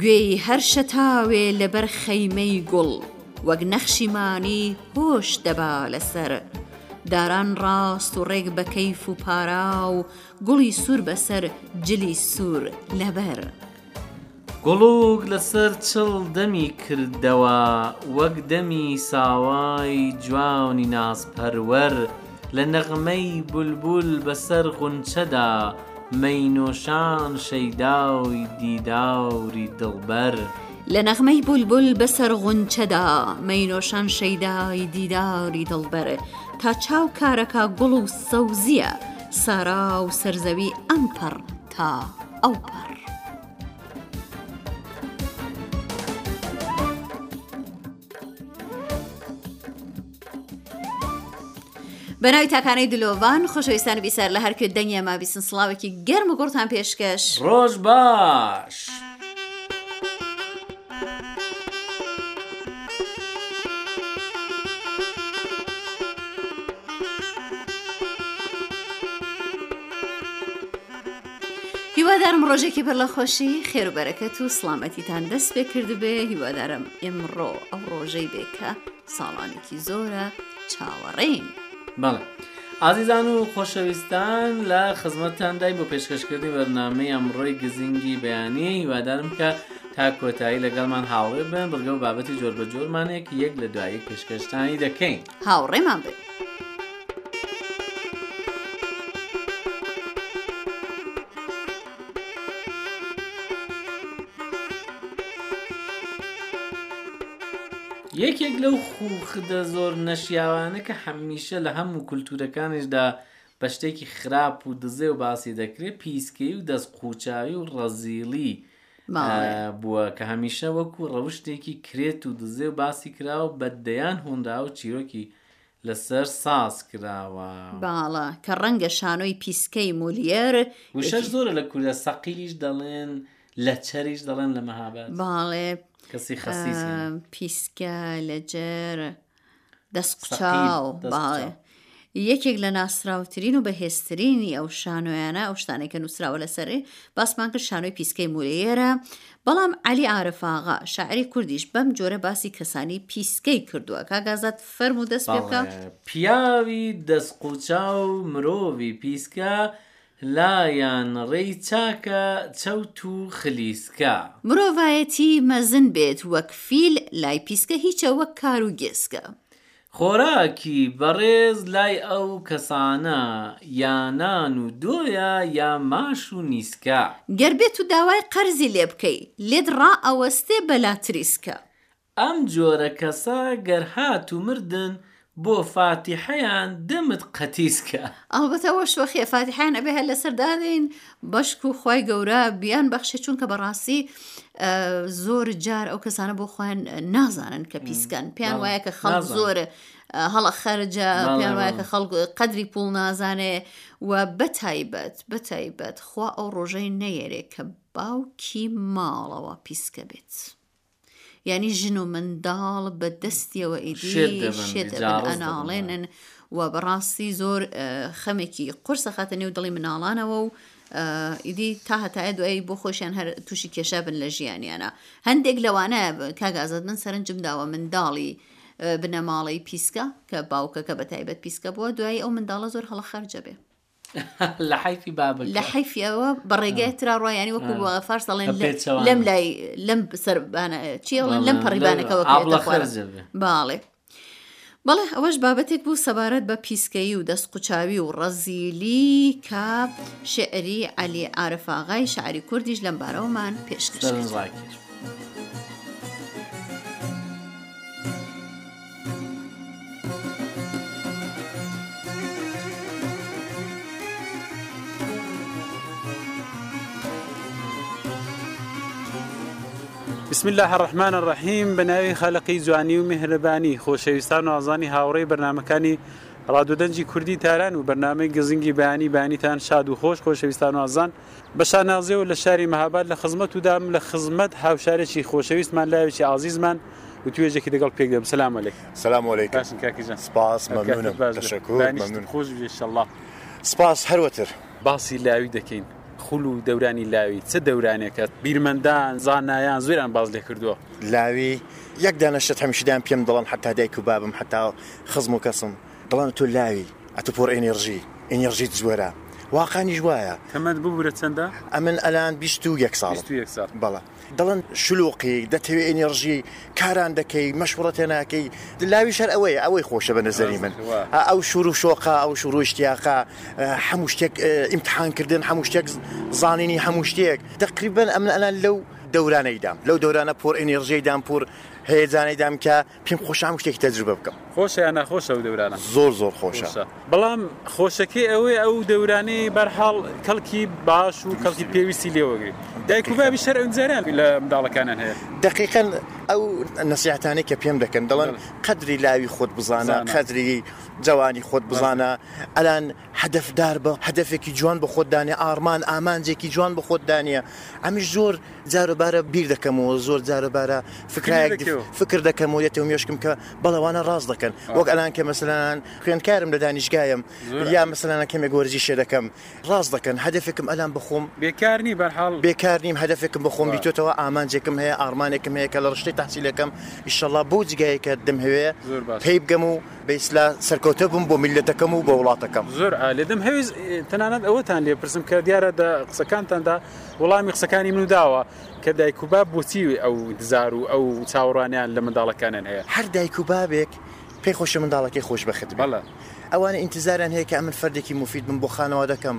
گوێی هەر شەتاوێ لەبەر خەیمەی گوڵ وەک نەخشی مانی هۆش دەبا لەسەر داران ڕاست و ڕێک بە کەیف و پارا و گوڵی سوور بەسەر جلی سوور لەبەر. گوڵوک لەسەر چڵ دەمی کردەوە وەک دەمی ساوای جوانی نازپەروەر لە نەغمەی بولبول بەسەر غونچەدا مەی نۆشان شەیدای دیداری دڵبەر. لە نەغمەی بولبول بەسەر غونچەدا مەی نۆشان شەیدای دیداری دڵبەر تا چاو کارەکا گوڵ و سەوزییە سارا و سەرزەوی ئەمپەڕ تا ئەوپەڕ. بەناوی تاکانەی دلۆڤان خۆشەویستان بیسەر لە هەرکرد دەنگە ما بیسن سلااوێکی گەرم و گوڵتان پێشکەش ڕۆژ باش. هیوادارم ڕۆژێکی بەر لە خۆشی خێربەرەکەت و سلامەتیتان دەست پێ کردبێ هیوادارم ئمڕۆ ئەو ڕۆژەی بێکە. ساڵانێکی زۆرە چاوەڕێین. بەڵێ ئازیزان و خۆشەویستان لە خزمەتتاندای بۆ پێشکەشکردنی بەرنامەی ئەمڕۆی گزینگی بەیانی هیوادارم کە تا کۆتایی لەگەڵمان هاوڕێ بن بڕگە و بابەتی جۆر بە جۆرمانێک یەک لە دوایی پێشکەشتانی دەکەین هاوڕێمان بن. یەکێک لەو خوخدە زۆر نەشیاوانە کە هەمیشە لە هە موو کولتوورەکانیشدا بە شتێکی خراپ و دزێو باسی دەکرێ پیسکەیی و دەست قووچاوی و ڕەزیڵی بووە کە هەمیشە وەکوو ڕەوشتێکی کرێت و دزێو باسی کراوە و بە دەیان هۆنراوە و چیرۆکی لە سەر ساز کراوە. باڵە کە ڕەنگە شانۆی پیسکەی مولیێر. وشەش زۆرە لە کوردە سەقیلیش دەڵێن لە چەریش دەڵێن لە مەهاباد باڵێ کەسی خەسیس یان. پیسکە لە جێر دەست سەقیل، قوچاو دەست باڵێ قوچاو. یەکێک لە ناسراوترین و بەهێزترینی ئەو شانۆیانە ئەو شتانێک کە نووسراوە لەسەری باسمان کرد شانۆی پیسکەی مولێرە بەڵام عەلی عارف ئاغا شاعری کوردیش بەم جۆرە باسی کەسانی پیسکەی کردووە کاک ئازاد فەرموو دەست پێ بکە. بەڵێ، پیاوی دەست قوچاو مرۆڤی پیسکە لایان ڕێی چاکە چەوت و خلیسکە. مرۆڤایەتی مەزن بێت وەک فیل لای پیسکە هیچە وەک کار و گێسکە. خۆراکی بەڕێز لای ئەو کەسانە یا نان و دۆیە یا ماش و نیسکە. گەر بێت و داوای قەرزی لێ بکەی لێت ڕائەوەستێ بەلا تریسکە. ئەم جۆرە کەسە گەر هات و مردن بۆ فاتیحەیان دەمت قەتیس کە. ئەڵبەتە ئەوە شۆخیە فاتیحەیان ئەبێ هەر لەسەر دانێین بەشکو خوای گەورە بیان بەخشێ چونکە بەڕاستی زۆر جار ئەو کەسانە بۆ خۆیان نازانن کە پیسکەن پێیان وایە کە خەڵک نازانن. زۆر اه، هەڵە خەرجە بەڵێ، پێیان وایە بەڵێ. کە خەڵک قەدری پوڵ نازانێ و بەتایبەت بەتایبەت خوا ئەو ڕۆژەی نەیەرێ کە باوکی ماڵەوە پیسکە بێت. یعنی ژن و منداڵ بە دەستیەوە ئیدی شێت ئەناڵێنن و بەڕاستی زۆر خەمێکی قرسە خاتە نێو دڵی مناڵانەوە و ئیدی تا هەتایە دوایی بۆ خۆشیان هەر تووشی کێشە بن لە ژیانیانە هەندێک لەوانە کاگازت من سەرنجم داوە منداڵی بنەماڵەی پیسکە کە باوکەکە بە تایبەت پیسکە بووە دوایی ئەو منداڵە زۆر هەڵە خەرجە بێ لەحیفی باب لە حیفی ئەوە بە ڕێگای تررا ڕای ینی وەکو بە فارس دەڵێن لەم لای لەم سەربانە چیڵن لەم پەڕیبانەکەەوە باڵێ بەڵێ ئەوەش بابەتێک بوو سەبارەت بە پیسکەی و دەست قوچاوی و ڕەزیلی کە شعری علی عرفاغای شعری کوردیش لەم بارەوەمان پێشکەش ڕاکرد. بسم اللە الرحمن الرحیم بە ناوی خەلقی جوانی و میهرەبانی خۆشەویستان و ئازانی هاوڕێی بەرنمەکانی ڕادودەنجی کوردی تاران و بەرنمەی گزنگی بەیانی بانیتان شاد و خۆش خۆشەویستان و ئازان بە شانازیەوە لە شاری مەهاباد لە خزمەتودام لە خزمەت هاوشارێکی خۆشەویستمان لاوێکی ئازیزمان وتوێژێکی دەگەڵ پێک دێم سلام علیک سلام علیک باشن کاکی جان سپاس مەمنونم تەشەکور مەمنون خۆش بێ شەڵڵا سپاس هەروەتر باسی لاوی دەکەین خول و دەورانی لاوی چ دەورانێکە بیرمەندان زانایان زۆران باز لێ کردووە لاوی یەک دانەشت هەمیشدان پێم دڵن حتا دایک و بابم حتا خزم و کەسم بەڵام تۆ لاوی ئەتو پۆر ئێنێرژی ئێنێرژیت زۆرە واقانیش وایە تەمەت ببورە چەندە؟ ئەمن ئەلان بیست و یەک ساڵم بیست و یەک ساڵ بەڵێ دەڵێن شلوقی دەتەوێ ئێنێرژی کاران دەکەی مەشوڕە تێناکەی لاویش هەر ئەوەیە ئەوەی خۆشە بە نەزەری من وا. ئەو شور و شۆقە ئەو شور و ئیشتیاقە هەموو شتێک ئیمتحان کردن هەموو شتێک زانینی هەموو شتێک تەقریبەن ئەمن ئەلان لەو دەورانەیدام لەو دەورانە پۆر ئێنێرژیدام پوور هەیەجانەیدام کە پێم خۆشە هەموو شتێکی تەجروبە بکەم. خۆشە یان ناخۆشە ئەو دەورانە؟ زۆر زۆر خۆشە. بەڵام خۆشەکەی ئەوەیە ئەو دەورانەی بە هەر حاڵ کەڵکی باش و کەڵکی پێویستی لێ وەرگری. دایک و بابی شەرعی و نزاریان لە منداڵەکانیان هەیە. دەقیقەن ئەو نەسیحەتانەی کە پێم دەکەن دەڵێن قەدری لاوی خۆت بزانە، قەدری جەوانی خۆت بزانە، ئەلان. هەدەفدار بە، هەدەفێکی جوان بۆ خۆت دانێ، ئاڕمان، ئامانجێکی جوان بۆ خۆت دانێ. ئەمیش زۆر جاروبارە بیر دەکەمەوە، زۆر جاروبارە فکرایەک دف، فکر دەکەم و یەتێو مێشکم کە بەڵێ وانە ڕاست دەکەن. وەک ئەلان کە مەسەلەن خوێندکارم لە دانیشگایم یا مەسەلەن کەمێک وەرزیشێ دەکەم، ڕاست دەکەن. هەدەفێکم ئەلان بە خۆم، بێکار نی بەرحاڵ. بێکار نیم، هەدەفێکم بە خۆم دیتۆتەوە، ئامانجێکم هەیە، ئاڕمانێکم هەیە کە لە ڕشتەی تەحسیلەکەم ئیشەڵا بەو جگایەی کە دەمهەوێ پێی بگەم و بە ئیسلا سەرکەوتە بم بۆ میللەتەکەم و بۆ وڵاتەکەم. زۆر عالێ دەم هەویست تەنانەت ئەوەتان لێ پرسم کە دیارە دە قسەکانتاندا وڵامی قسەکانی من داوە کە دایک و باب بۆچی ئەو دزار و ئەو چاوەڕوانیان لە منداڵەکانیان هەیە؟ هەر دایک و بابێک پێی خۆشە منداڵەکەی خۆشبەخت بێ ئەوانە ئینتزاریان هەیە کە ئەمن فەردێکی موفید بم بۆ خانەوادەکەم.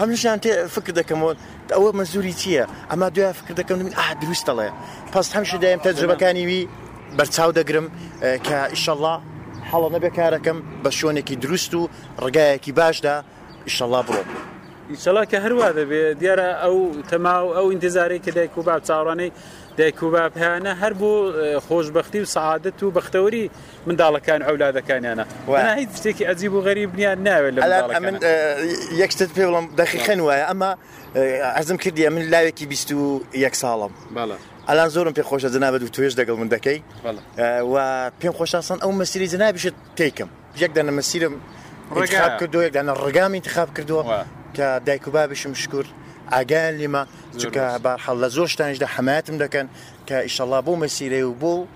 هەمشیان تێ فکر دەکەمەوە ئەوە مەزوری چییە ئەما دوای فکر دەکەم من ئا دروست دەڵێ پس هەمشە دایم تەجربەکانی وی بەرچاو دەگرم کە ئیشەڵا حەڵە نەبێ کارەکەم بە شوێنێکی دروست و ڕگایەکی باشدا ئیشەڵا بڕۆم. ئیشەڵا کە هەروا دەبێ دیارە ئەو تەما و ئەو ئینتزاری کە دایک و باب چاڕانەی دایک و باپیانە هەر بۆ خۆشببختی و سەعادت و بەختەوەری منداڵەکان ئەولادەکانیانە وانا هیچ شتێکی عجیب و غەریب نیان ناوێت لە من یەک شتت پێ بڵم دەخیخەن وایە ئەمە ئەزم کردیە من لاوێکی بیست و یەک ساڵم ئەلان زۆرم پێ خۆشە جنابەت و توێش دەگەڵ من دەکەی و پێم خۆشاسان ئەو مەسیری جنابیشت تێکم یەک دەنە مەسیرم ڕێگاب کردو یەک دەنە ڕگام انتخاب کردووە کە دایک و بابیشم شکر ئاگیان لیمە چکە بارحەڵ لە زۆر شتانیشدا حمایەتم دەکەن کە ئیشەڵا بۆ مەسیرەی و بۆ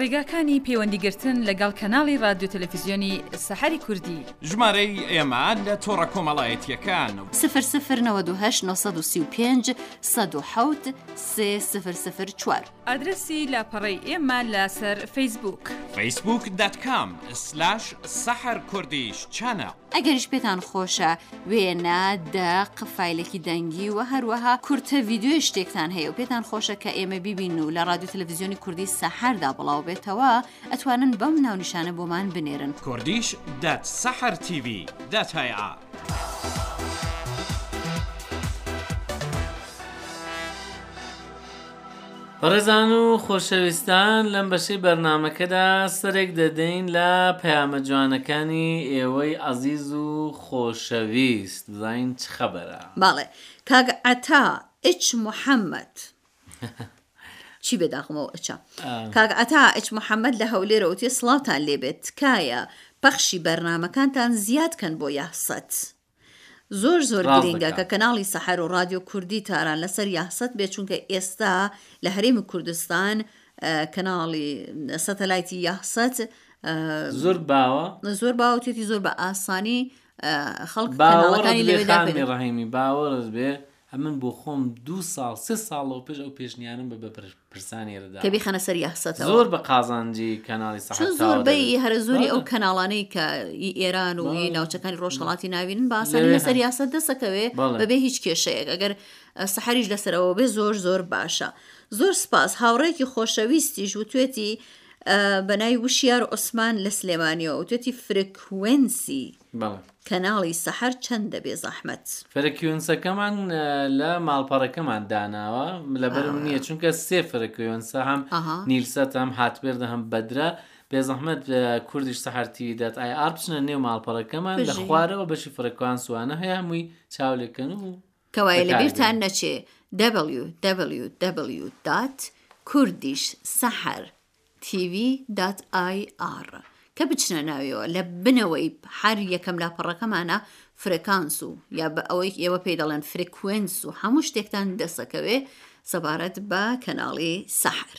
ڕێگاکانی پەیوەندیگرتن لەگەڵ کەناڵی ڕادیۆ تەلەفیزیۆنی سەحەری کوردی. ژمارەی ئێمە لە تۆڕە کۆمەڵایەتییەکان. سفر سفر نەوەد و هەشت نۆ سەد و سی و پێنج سەد و حەوت سێ سفر سفر چوار. ئادرەسی لاپەڕەی ئێمە لەسەر فەیسبووک. فەیسبووک دات کام سلاش سەحەر کوردیش چەناڵ. ئەگەریش پێتان خۆشە وێنە، دەق، فایلێکی دەنگی و هەروەها کورتە ڤیددیوی شتێکتان هەیە و پێتان خۆشە کە ئێمە بیبین و لە ڕادیو تەلەڤزیۆنی کوردی سەحەردا بڵاو بێتەوە ئەتوانن بەم ناونیشانە بۆمان بنێرن. Kurdish dat Sahar TV dat hey'a. بەڕێزان و خۆشەویستان لەم بەشەی بەرنامەکەدا سەرێک دەدەین لە پەیامە جوانەکانی ئێوەی ئەزیز و خۆشەویست بزانین چ خەبەرە. بەڵێ کاک عەتا ئچ محەمەد. چی بێ داخم ئەو ئچە. کاک عەتا ئچ محەمەد لە هەولێرە وتی سڵاوتان لێبێت تکایە پەخشی بەرنامەکانتان زیاد کەن بۆ یاحسەت. زۆر زۆر گرینگە کە کەناڵی سەحەر و ڕادیۆ کوردی تاران لەسەر یاهسەت بێت چونکە ئێستا لە هەرێمی کوردستان کەناڵی سەتەلایتی یاهسەت زۆر باوە زۆر باوتێتی زۆر بە ئاسانی خەڵک باوەڕەکانی لەوێدا ڕەحیمی باوەڕز بێ ئەمن بۆ خۆم دوو ساڵ سێ ساڵ لەوە پێش ئەو پێشنیارم بە بەپرپرسانی ئێرە داوە. کە بیخەنە سەر یاخسەتەوە. زۆر بە قازانجی کەناڵی سەحەر چون تاوە زۆربەی دەبێت. هەرە زۆری بەڵێ. ئەو کەناڵانەی کە ئی ئێران و ئی بەڵێ. ناوچەکانی ڕۆژهەڵاتی ناوینن بە ئاسانی لەوێ لەسەر هەن. یاسەت دەسەکەوێ بەڵێ. بەبێ هیچ کێشەیەک ئەگەر اه، سەحەریش لەسەرەوە بێ زۆر زۆر باشە زۆر سپاس هاوڕێیەکی خۆشەویستیش وتوێتی اه، بەناوی وشیار عوسمان لە سلێمانیەوە وتوێتی فرکوێنسی. بەڵێ. کەناڵی سەحەر چەندە بێ زەحمەت. فرکیونسەکەمان لە ماڵپەڕەکەمان داناوە لەبەرم نییە چونکە سێ فرکیونسە هەم نیلسەت هەم هاتبێردە هەم بەدرە بێزەحمەت کوردیش سەحر تیوی دەت ئای ئار بچنە نێو ماڵپەڕەکەمان لە خوارەوە بەشی فرەکان سوانە هەیە هەمووی چاولێکن و کەوایە لە بیرتان نەچێ www. کوردیش سەحر tv. ir کە بچنە ناویەوە لە بنەوەی هەر یەکەم لاپەڕەکەمانە فرەکانس و یا بە ئەوەی ئێوە پێی دەڵێن فرکوێنس و هەموو شتێکتان دەسەکەوێ سەبارەت بە کەناڵی سەحر.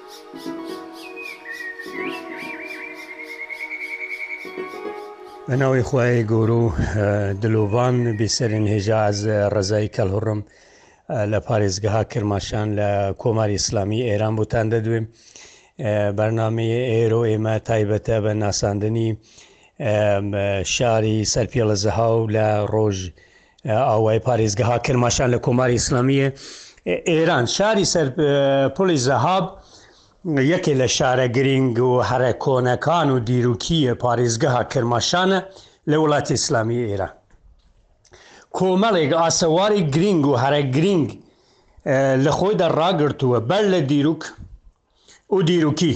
بە ناوی خوای گەورە و دلۆڤان بێسەرێن هێژا ئەز ڕزای کەلهڕم لە پارێزگەها کرماشان لە کۆماری ئیسلامی ئێران بۆتان دەدوێن بەرنمەیە ئێرۆ ئێمە تایبەتە بە ناساندنی شاری سەرپێڵە زەها و لە ڕۆژ ئاوای پارێزگەها کرماشان لە کۆماری ئیسلامی ئێران شاری سەر پڵی زەهاب یەکێ لە شارە گرنگ و هەرە کۆنەکان و دیروکیە پارێزگەها کرماشانە لە وڵاتی ئیسلامی ئێران کۆمەڵێک ئاسەواری گرنگ و هەرە گرنگ لە خۆیدا ڕاگرتووە بەر لە دیروک و دیروکی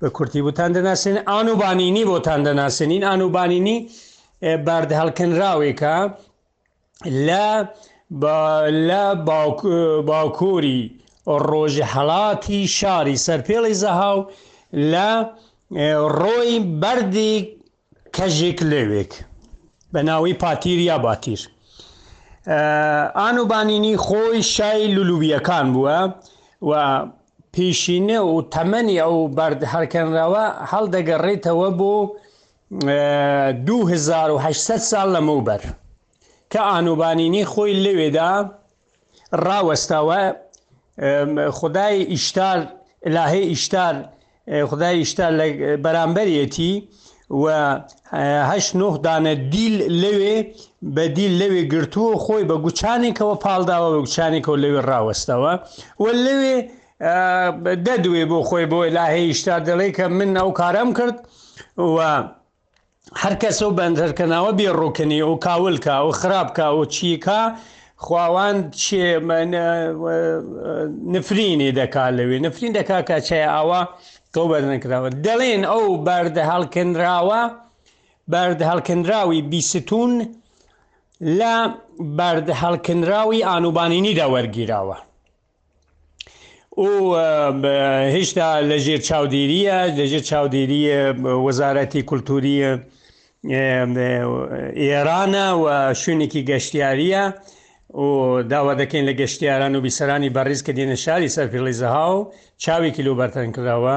بە کورتی بۆتان دەناسێن ئان و بانینی بۆتان دەناسێنین ئان و بانینی بارد هەڵکەنراوێکە لە لە باکووری ڕۆژی حەڵاتی شاری سەرپێڵی زەهاو لە ڕۆی بەردی کەژێک لێوێک بە ناوی پاتیر یا باتیر ئان و بانینی خۆی شای لولوبیەکان بووە و پیشینە و تەمەنی ئەو بەرد هەرکەنراوە هەڵدەگەڕێتەوە بۆ 2800 ساڵ لەمەوبەر کە ئانوبانینی خۆی لەوێدا ڕاوەستا وە خودای ئیشتار ئیلاهەی ئیشتار خدای ئیشتار لە بەرامبەرێتی و هەشت نۆه دانە دیل لەوێ بە دیل لەوێ گرتووە و خۆی بە گوچانێکەوە پاڵداوە بە گوچانێکەوە لەوێ ڕاوەستەوە و لەوێ دەدوێ بۆ خۆی بۆ ئیلاهەی ئیشتار دەڵێ کە من ئەو کارەم کرد و هەر کەسە و بەندەرکەناوە بێ ڕوکنی و کاولکە و خراپکە و چیکە خواوان چێ نفرینی دەکات لەوێ نفرین دەکا کە چای ئاوا تۆ بەرنکراوە دەڵێن ئەو بەردە هەڵکەنراوە بەرد هەڵکەنراوی بیستون لە بەرد هەڵکەنراوی ئانوبانینیدا وەرگیراوە و هێشتا لەژێر چاودێریە لەژێر چاودێریە وەزارەتی کولتوریە ئێرانە و شوێنێکی گەشتیاریە و داوا دەکەین لە گەشتیاران و بیسەرانی بەڕیز کە دێنە شاری سەرفیڵی زەها و چاوێکی لۆ بەرتەن کراوە